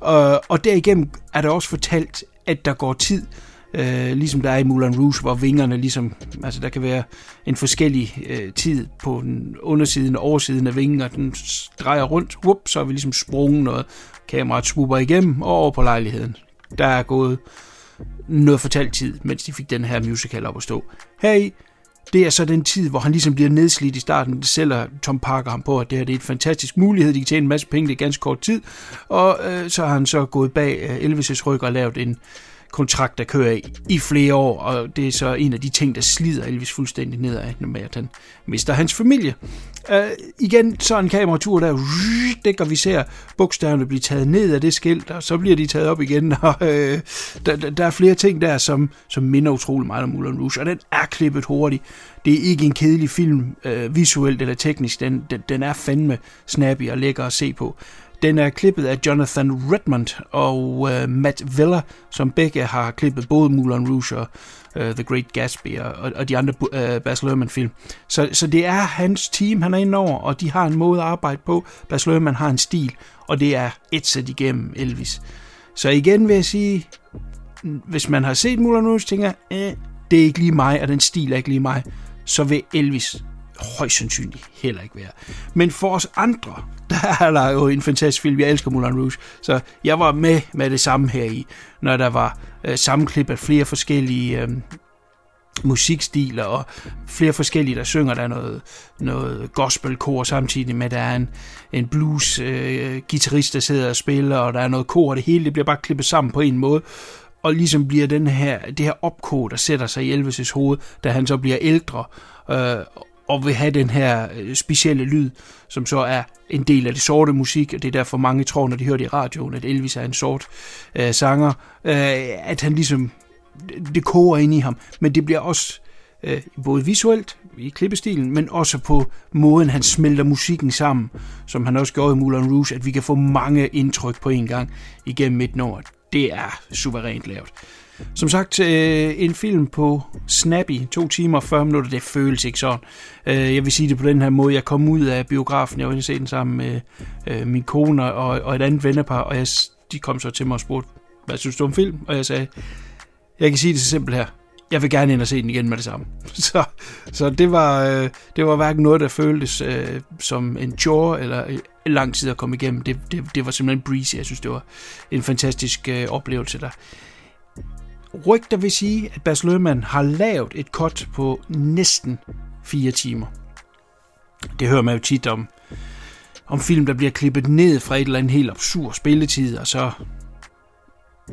Og, og derigennem er der også fortalt, at der går tid, øh, ligesom der er i Moulin Rouge, hvor vingerne ligesom, altså der kan være en forskellig øh, tid på den undersiden og oversiden af vingen, og den drejer rundt, whoop, så er vi ligesom sprunget noget, kameraet swooper igennem og over på lejligheden. Der er gået noget fortalt tid, mens de fik den her musical op at stå. Hey, det er så den tid, hvor han ligesom bliver nedslidt i starten. Det sælger Tom Parker ham på, at det her det er en fantastisk mulighed. De kan tjene en masse penge, det er ganske kort tid. Og øh, så har han så gået bag øh, Elvis' ryg og lavet en kontrakt, der kører i, flere år, og det er så en af de ting, der slider Elvis fuldstændig nedad, med at han mister hans familie. Uh, igen, så en kameratur der, det kan vi ser bogstaverne blive taget ned af det skilt, og så bliver de taget op igen, og uh, der, der er flere ting der, som, som minder utrolig meget om Moulin Rouge, og den er klippet hurtigt. Det er ikke en kedelig film, uh, visuelt eller teknisk, den, den, den er fandme snappy og lækker at se på. Den er klippet af Jonathan Redmond og øh, Matt Villa, som begge har klippet både Moulin Rouge og øh, The Great Gatsby og, og de andre øh, Baz Luhrmann-film. Så, så det er hans team, han er inde over, og de har en måde at arbejde på. Baz Luhrmann har en stil, og det er et sæt igennem Elvis. Så igen vil jeg sige, hvis man har set Moulin Rouge, tænker eh, det er ikke lige mig, og den stil er ikke lige mig, så vil Elvis højst sandsynligt heller ikke være. Men for os andre, der er der jo en fantastisk film. Jeg elsker Moulin Rouge. Så jeg var med med det samme her i, når der var øh, sammenklip af flere forskellige øh, musikstiler og flere forskellige, der synger. Der er noget, noget gospelkor samtidig med, der er en, en blues øh, guitarist, der sidder og spiller, og der er noget kor, og det hele det bliver bare klippet sammen på en måde og ligesom bliver den her, det her opkog, der sætter sig i Elvis' hoved, da han så bliver ældre, øh, og vil have den her øh, specielle lyd, som så er en del af det sorte musik, og det er derfor mange tror, når de hører det i radioen, at Elvis er en sort øh, sanger, øh, at han ligesom, det koger ind i ham, men det bliver også øh, både visuelt i klippestilen, men også på måden, han smelter musikken sammen, som han også gjorde i Moulin Rouge, at vi kan få mange indtryk på en gang igennem et år. Det er suverænt lavet. Som sagt, øh, en film på Snappy, 2 timer og 40 minutter, det føles ikke sådan. Øh, jeg vil sige det på den her måde, jeg kom ud af biografen, jeg var inde se den sammen med øh, min kone og, og et andet vennepar, og jeg, de kom så til mig og spurgte, hvad synes du om film? Og jeg sagde, jeg kan sige det så simpelt her, jeg vil gerne ind og se den igen med det samme. Så, så det, var, øh, det var hverken noget, der føltes øh, som en chore eller en lang tid at komme igennem. Det, det, det var simpelthen breezy. Jeg synes, det var en fantastisk øh, oplevelse der. Rygter vil sige, at Bas Løhmann har lavet et cut på næsten fire timer. Det hører man jo tit om, om film, der bliver klippet ned fra et eller andet helt absurd spilletid, og så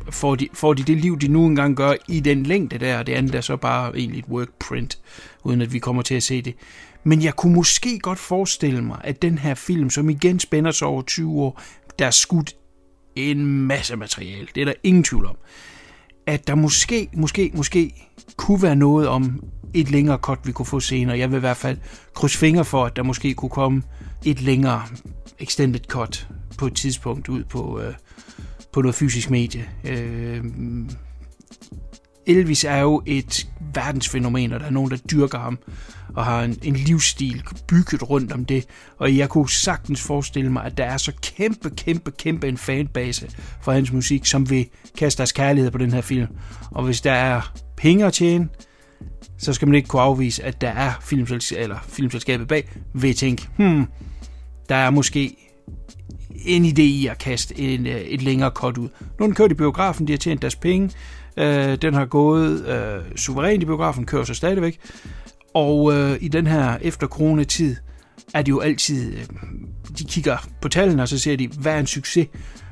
får de, får de det liv, de nu engang gør i den længde der, og det andet er så bare egentlig et workprint, uden at vi kommer til at se det. Men jeg kunne måske godt forestille mig, at den her film, som igen spænder sig over 20 år, der er skudt en masse materiale, det er der ingen tvivl om, at der måske, måske, måske kunne være noget om et længere cut, vi kunne få senere. Jeg vil i hvert fald krydse fingre for, at der måske kunne komme et længere extended cut på et tidspunkt ud på, øh, på noget fysisk medie. Øh, Elvis er jo et verdensfænomen, og der er nogen, der dyrker ham og har en, en livsstil bygget rundt om det. Og jeg kunne sagtens forestille mig, at der er så kæmpe, kæmpe, kæmpe en fanbase for hans musik, som vil kaste deres kærlighed på den her film. Og hvis der er penge at tjene, så skal man ikke kunne afvise, at der er filmsels- eller filmselskabet bag, vil tænke, hmm, der er måske en idé i at kaste en, øh, et længere cut ud. Nu er den kørt i biografen, de har tjent deres penge, øh, den har gået øh, suverænt i biografen, kører så stadigvæk, og øh, i den her efter coronatid er det jo altid, øh, de kigger på tallene, og så ser de, hvad er en succes,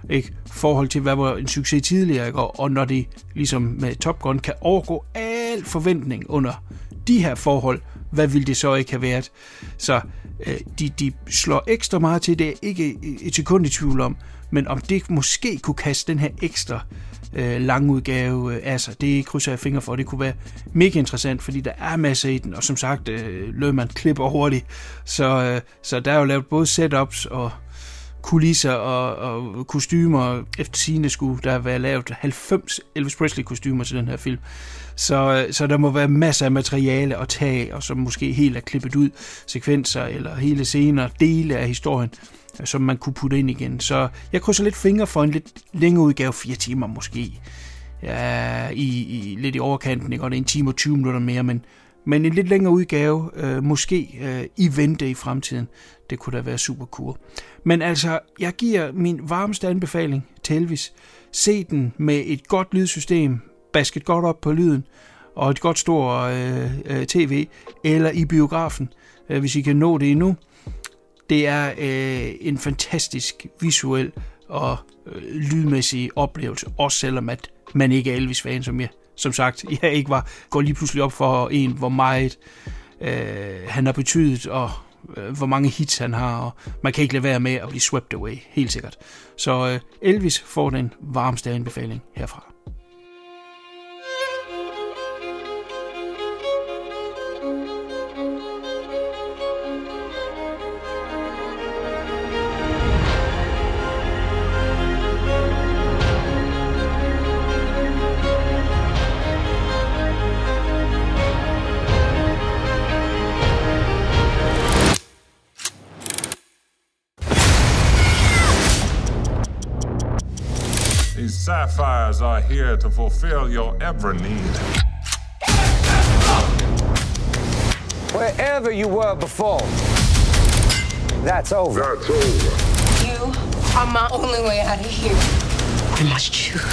ikke? forhold til, hvad var en succes tidligere, ikke? Og, og når det ligesom med Top Gun kan overgå al forventning under de her forhold, hvad ville det så ikke have været? Så øh, de, de slår ekstra meget til, det er ikke et sekund i tvivl om, men om det måske kunne kaste den her ekstra øh, langudgave øh, af sig, øh, altså, det krydser jeg fingre for. Det kunne være mega interessant, fordi der er masser i den, og som sagt, øh, man klipper hurtigt, så, øh, så der er jo lavet både setups og kulisser og, og kostymer. Efter sine skulle der være lavet 90 Elvis Presley kostymer til den her film. Så, så der må være masser af materiale at tage, og som måske helt er klippet ud, sekvenser eller hele scener, dele af historien, som man kunne putte ind igen. Så jeg krydser lidt fingre for en lidt længere udgave, fire timer måske. Ja, i, i, lidt i overkanten, ikke? og det er en time og 20 minutter mere, men, men en lidt længere udgave, øh, måske øh, i vente i fremtiden. Det kunne da være super cool. Men altså, jeg giver min varmeste anbefaling til Elvis. Se den med et godt lydsystem, basket godt op på lyden, og et godt stort øh, øh, tv, eller i biografen, øh, hvis I kan nå det endnu. Det er øh, en fantastisk visuel og øh, lydmæssig oplevelse, også selvom at man ikke er Elvis-fan, som jeg som sagt, jeg ikke var, går lige pludselig op for en, hvor meget øh, han har betydet, og øh, hvor mange hits han har, og man kan ikke lade være med at blive swept away, helt sikkert. Så øh, Elvis får den varmeste anbefaling herfra. Sapphires are here to fulfill your every need. Wherever you were before, that's over. That's over. You are my only way out of here. I must choose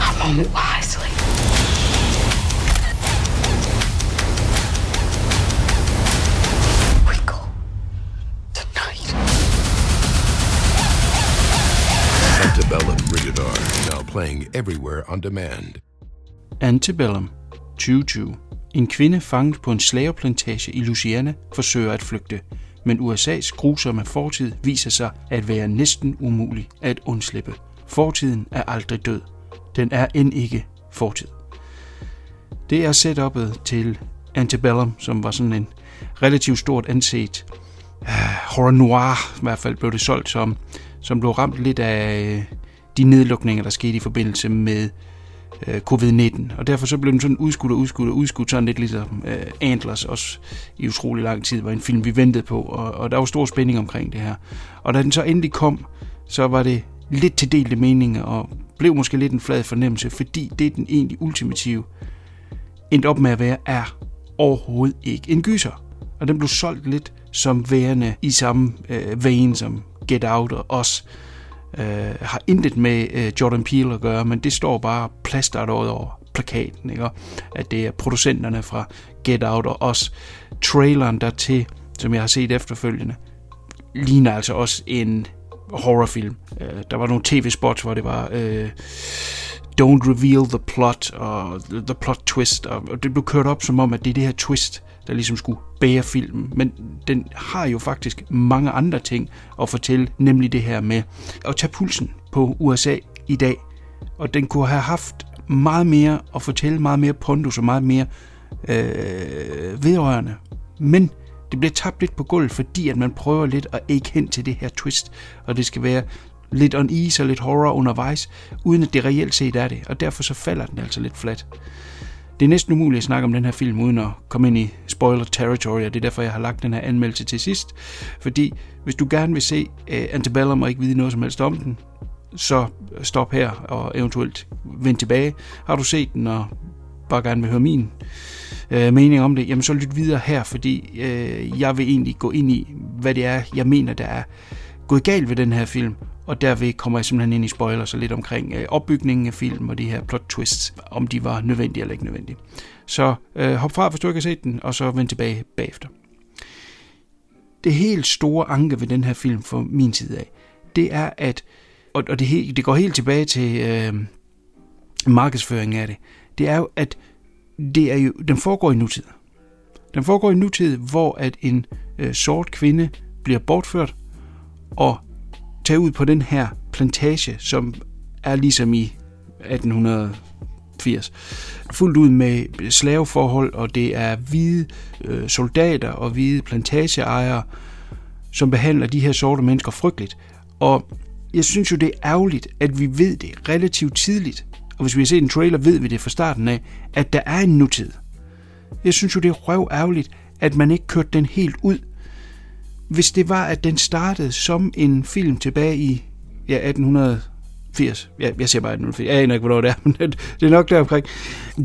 a moment wisely. Playing everywhere on demand. Antebellum 2020. En kvinde fanget på en slaveplantage i Louisiana forsøger at flygte, men USA's grusomme fortid viser sig at være næsten umulig at undslippe. Fortiden er aldrig død. Den er end ikke fortid. Det er setupet til Antebellum, som var sådan en relativt stort anset uh, horror noir, i hvert fald blev det solgt som, som blev ramt lidt af de nedlukninger, der skete i forbindelse med øh, covid-19. Og derfor så blev den sådan udskudt og udskudt og udskudt, sådan lidt ligesom øh, Antlers også i utrolig lang tid, var en film, vi ventede på, og, og der var stor spænding omkring det her. Og da den så endelig kom, så var det lidt til delte meninger, og blev måske lidt en flad fornemmelse, fordi det den egentlig ultimative endte op med at være, er overhovedet ikke en gyser. Og den blev solgt lidt som værende i samme øh, vein som Get Out og Os. Øh, har intet med øh, Jordan Peele at gøre, men det står bare plasteret over plakaten, ikke? At det er producenterne fra Get Out og også Traileren dertil, som jeg har set efterfølgende, ligner altså også en horrorfilm. Øh, der var nogle tv-spots, hvor det var øh, Don't reveal the plot og the plot twist, og det blev kørt op som om, at det er det her twist, der ligesom skulle bære filmen. Men den har jo faktisk mange andre ting at fortælle, nemlig det her med at tage pulsen på USA i dag. Og den kunne have haft meget mere at fortælle, meget mere pondus og meget mere øh, vedrørende. Men det bliver tabt lidt på gulvet, fordi at man prøver lidt at ikke hen til det her twist, og det skal være lidt unease og lidt horror undervejs, uden at det reelt set er det, og derfor så falder den altså lidt flat. Det er næsten umuligt at snakke om den her film, uden at komme ind i spoiler territory, og det er derfor, jeg har lagt den her anmeldelse til sidst. Fordi hvis du gerne vil se uh, Antebellum og ikke vide noget som helst om den, så stop her og eventuelt vend tilbage. Har du set den og bare gerne vil høre min uh, mening om det, jamen så lyt videre her, fordi uh, jeg vil egentlig gå ind i, hvad det er, jeg mener, der er gået galt ved den her film, og derved kommer jeg simpelthen ind i spoiler så lidt omkring øh, opbygningen af film og de her plot twists, om de var nødvendige eller ikke nødvendige. Så øh, hop fra, hvis du ikke har set den, og så vend tilbage bagefter. Det helt store anke ved den her film fra min side af, det er, at, og, og det, helt, det går helt tilbage til øh, markedsføringen af det, det er jo, at det er jo, den foregår i nutid. Den foregår i nutid, hvor at en øh, sort kvinde bliver bortført, og tage ud på den her plantage, som er ligesom i 1880. Fuldt ud med slaveforhold, og det er hvide øh, soldater og hvide plantageejere, som behandler de her sorte mennesker frygteligt. Og jeg synes jo, det er ærgerligt, at vi ved det relativt tidligt, og hvis vi har set en trailer, ved vi det fra starten af, at der er en nutid. Jeg synes jo, det er røv ærgerligt, at man ikke kørte den helt ud, hvis det var, at den startede som en film tilbage i ja, 1880. Ja, jeg siger bare 1880. Jeg aner ikke, hvornår det er, men det er nok deromkring.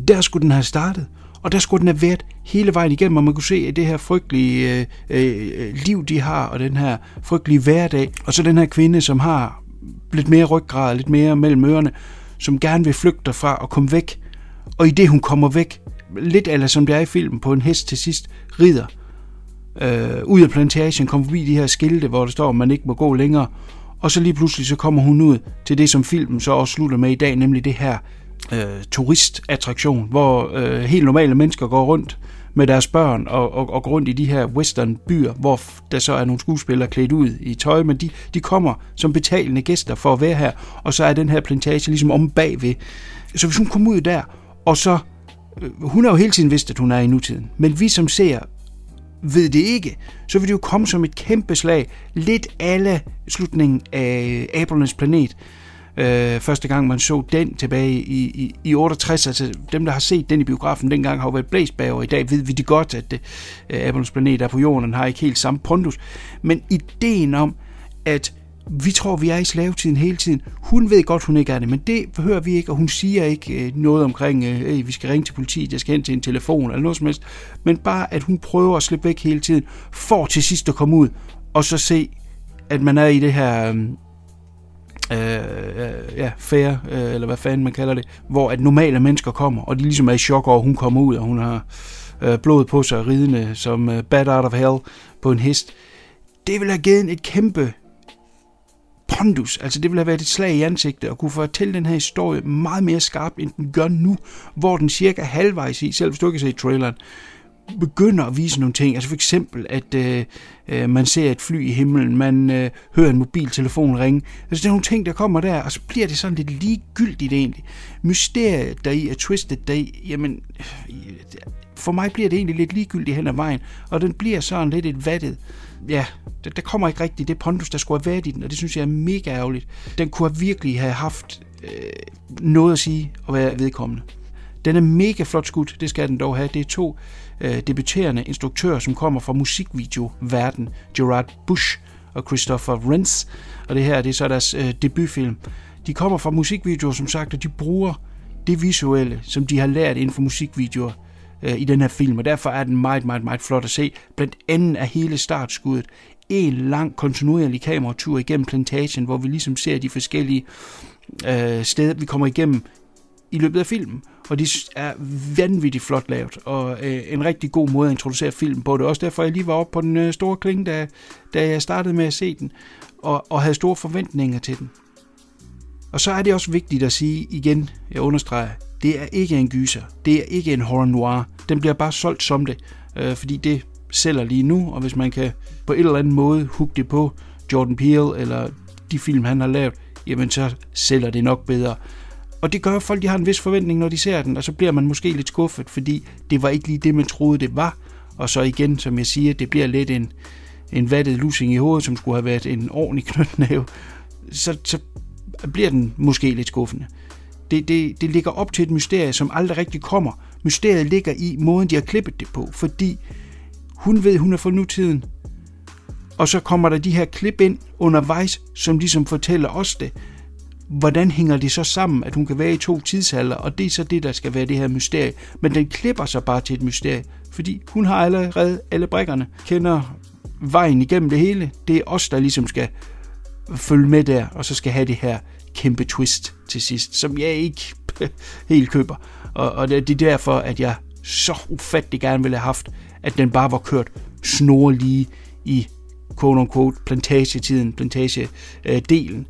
Der skulle den have startet. Og der skulle den have været hele vejen igennem, og man kunne se at det her frygtelige øh, øh, liv, de har, og den her frygtelige hverdag. Og så den her kvinde, som har lidt mere ryggrad, lidt mere mellem ørerne, som gerne vil flygte derfra og komme væk. Og i det, hun kommer væk, lidt eller som det er i filmen, på en hest til sidst, rider øh, ud af plantagen, kommer forbi de her skilte, hvor der står, at man ikke må gå længere. Og så lige pludselig så kommer hun ud til det, som filmen så også slutter med i dag, nemlig det her øh, turistattraktion, hvor øh, helt normale mennesker går rundt med deres børn og, og, og går rundt i de her western byer, hvor der så er nogle skuespillere klædt ud i tøj, men de, de kommer som betalende gæster for at være her, og så er den her plantage ligesom om bagved. Så hvis hun kommer ud der, og så øh, hun har jo hele tiden vidst, at hun er i nutiden. Men vi som ser ved det ikke, så vil det jo komme som et kæmpe slag. Lidt alle slutningen af Abernes planet. Øh, første gang man så den tilbage i, i, i 68, altså dem der har set den i biografen dengang har jo været blæst bagover. I dag ved vi det godt, at øh, Abernes planet er på jorden, har ikke helt samme pondus. Men ideen om, at vi tror, vi er i slavetiden hele tiden. Hun ved godt, hun ikke er det, men det hører vi ikke, og hun siger ikke øh, noget omkring, øh, hey, vi skal ringe til politiet, jeg skal hen til en telefon, eller noget som helst. Men bare, at hun prøver at slippe væk hele tiden, for til sidst at komme ud, og så se, at man er i det her... Øh, øh, ja, fair, øh, eller hvad fanden man kalder det, hvor at normale mennesker kommer, og de ligesom er i chok over, at hun kommer ud, og hun har øh, blod på sig, ridende som øh, bad out of hell på en hest. Det vil have givet et kæmpe pondus. Altså det ville have været et slag i ansigtet og kunne fortælle den her historie meget mere skarpt, end den gør nu, hvor den cirka halvvejs i, selv hvis du ikke har set traileren, begynder at vise nogle ting. Altså for eksempel, at øh, øh, man ser et fly i himlen, man øh, hører en mobiltelefon ringe. Altså det er nogle ting, der kommer der, og så bliver det sådan lidt ligegyldigt egentlig. Mysteriet deri er twistet deri, jamen øh, for mig bliver det egentlig lidt ligegyldigt hen ad vejen, og den bliver sådan lidt et vattet ja, der, der kommer ikke rigtigt det pondus, der skulle have været i den, og det synes jeg er mega ærgerligt. Den kunne have virkelig have haft øh, noget at sige og være vedkommende. Den er mega flot skudt, det skal den dog have. Det er to øh, debuterende instruktører, som kommer fra musikvideo-verden. Gerard Bush og Christopher Renz. Og det her det er så deres øh, debutfilm. De kommer fra musikvideoer, som sagt, og de bruger det visuelle, som de har lært inden for musikvideoer øh, i den her film, og derfor er den meget, meget, meget flot at se. Blandt andet er hele startskuddet en lang kontinuerlig kameratur igennem plantagen, hvor vi ligesom ser de forskellige øh, steder, vi kommer igennem i løbet af filmen. og de er vanvittigt flot lavet, og øh, en rigtig god måde at introducere filmen på. Det er også derfor, jeg lige var oppe på den øh, store klinge, da, da jeg startede med at se den, og, og havde store forventninger til den. Og så er det også vigtigt at sige igen, jeg understreger, det er ikke en gyser, det er ikke en horror noir. Den bliver bare solgt som det, øh, fordi det sælger lige nu, og hvis man kan på en eller anden måde hugge det på Jordan Peele eller de film, han har lavet, jamen så sælger det nok bedre. Og det gør at folk, de har en vis forventning, når de ser den, og så bliver man måske lidt skuffet, fordi det var ikke lige det, man troede, det var. Og så igen, som jeg siger, det bliver lidt en, en vattet lusing i hovedet, som skulle have været en ordentlig knytnæve. Så, så bliver den måske lidt skuffende. Det, det, det ligger op til et mysterie, som aldrig rigtig kommer. Mysteriet ligger i måden, de har klippet det på, fordi hun ved, hun er fra nutiden, og så kommer der de her klip ind undervejs, som ligesom fortæller os det. Hvordan hænger det så sammen, at hun kan være i to tidsalder, og det er så det, der skal være det her mysterie. Men den klipper sig bare til et mysterie, fordi hun har allerede alle brækkerne, kender vejen igennem det hele. Det er os, der ligesom skal følge med der, og så skal have det her kæmpe twist til sidst, som jeg ikke helt køber. Og, og det er derfor, at jeg så ufattelig gerne ville have haft, at den bare var kørt snorlige i quote-unquote plantagetiden, plantagedelen,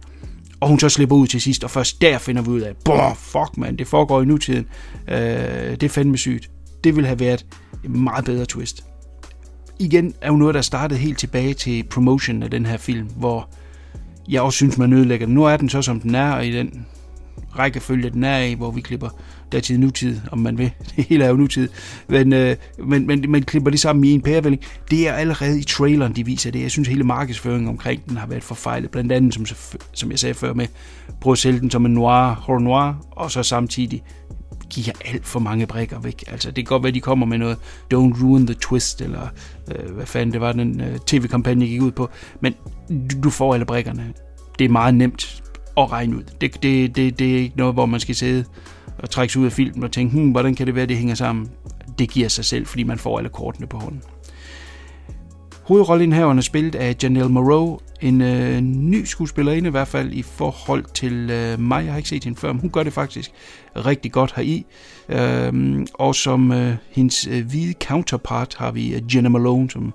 og hun så slipper ud til sidst, og først der finder vi ud af, boah, fuck man, det foregår i nutiden. Øh, det er fandme sygt. Det ville have været en meget bedre twist. Igen er jo noget, der startede helt tilbage til promotion af den her film, hvor jeg også synes, man ødelægger den. Nu er den så, som den er, og i den rækkefølge, den er i, hvor vi klipper datid nutid, om man vil. Det hele er jo nutid. Men, øh, men, men man klipper det sammen i en pærevælling. Det er allerede i traileren, de viser det. Jeg synes, hele markedsføringen omkring den har været forfejlet. Blandt andet, som, som jeg sagde før, med prøve at sælge den som en noir, horror noir, og så samtidig giver alt for mange brækker væk. Altså, det kan godt være, de kommer med noget Don't Ruin the Twist, eller øh, hvad fanden det var, den øh, tv-kampagne gik ud på. Men du, får alle brækkerne. Det er meget nemt at regne ud. Det, det, det, det er ikke noget, hvor man skal sidde og trække sig ud af filmen og tænke, hmm, hvordan kan det være, det hænger sammen? Det giver sig selv, fordi man får alle kortene på hånden. Hovedrollen er spillet af Janelle Moreau, en øh, ny skuespillerinde i hvert fald i forhold til øh, mig. Jeg har ikke set hende før, men hun gør det faktisk rigtig godt heri. Øh, og som øh, hendes øh, hvide counterpart har vi øh, Jenna Malone, som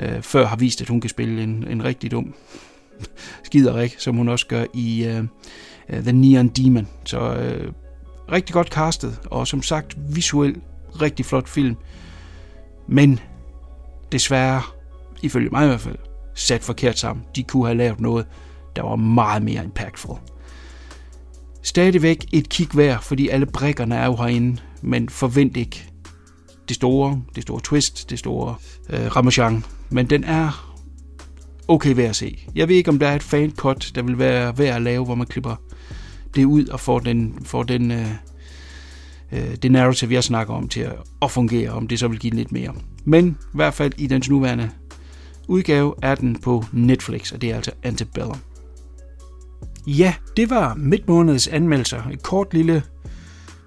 øh, før har vist, at hun kan spille en, en rigtig dum skiderik, som hun også gør i øh, øh, The Neon Demon. Så øh, rigtig godt castet, og som sagt visuelt rigtig flot film. Men desværre, ifølge mig i hvert fald, sat forkert sammen. De kunne have lavet noget, der var meget mere impactful. Stadigvæk et kig værd, fordi alle brækkerne er jo herinde, men forvent ikke det store, det store twist, det store øh, ramachan. Men den er okay værd at se. Jeg ved ikke, om der er et fan cut, der vil være værd at lave, hvor man klipper det ud og får den, får den øh, øh, det narrative, jeg snakker om, til at, at fungere, om det så vil give den lidt mere. Men i hvert fald i dens nuværende udgave er den på Netflix, og det er altså Antebellum. Ja, det var midtmånedets anmeldelser. Et kort lille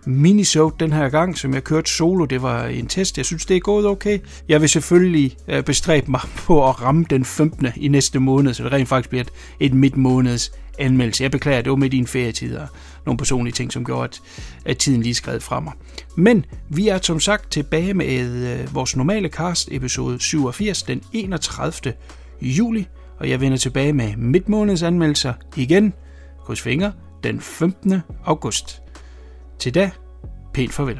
minisode den her gang, som jeg kørte solo. Det var en test. Jeg synes, det er gået okay. Jeg vil selvfølgelig øh, bestræbe mig på at ramme den 15. i næste måned, så det rent faktisk bliver et, et midtmåneds anmeldelse. Jeg beklager, det var med din ferietid og nogle personlige ting, som gjorde, at, at tiden lige skred fra mig. Men vi er som sagt tilbage med øh, vores normale cast, episode 87, den 31. juli, og jeg vender tilbage med midtmåneds anmeldelser igen, kryds fingre, den 15. august. Til da, pænt farvel.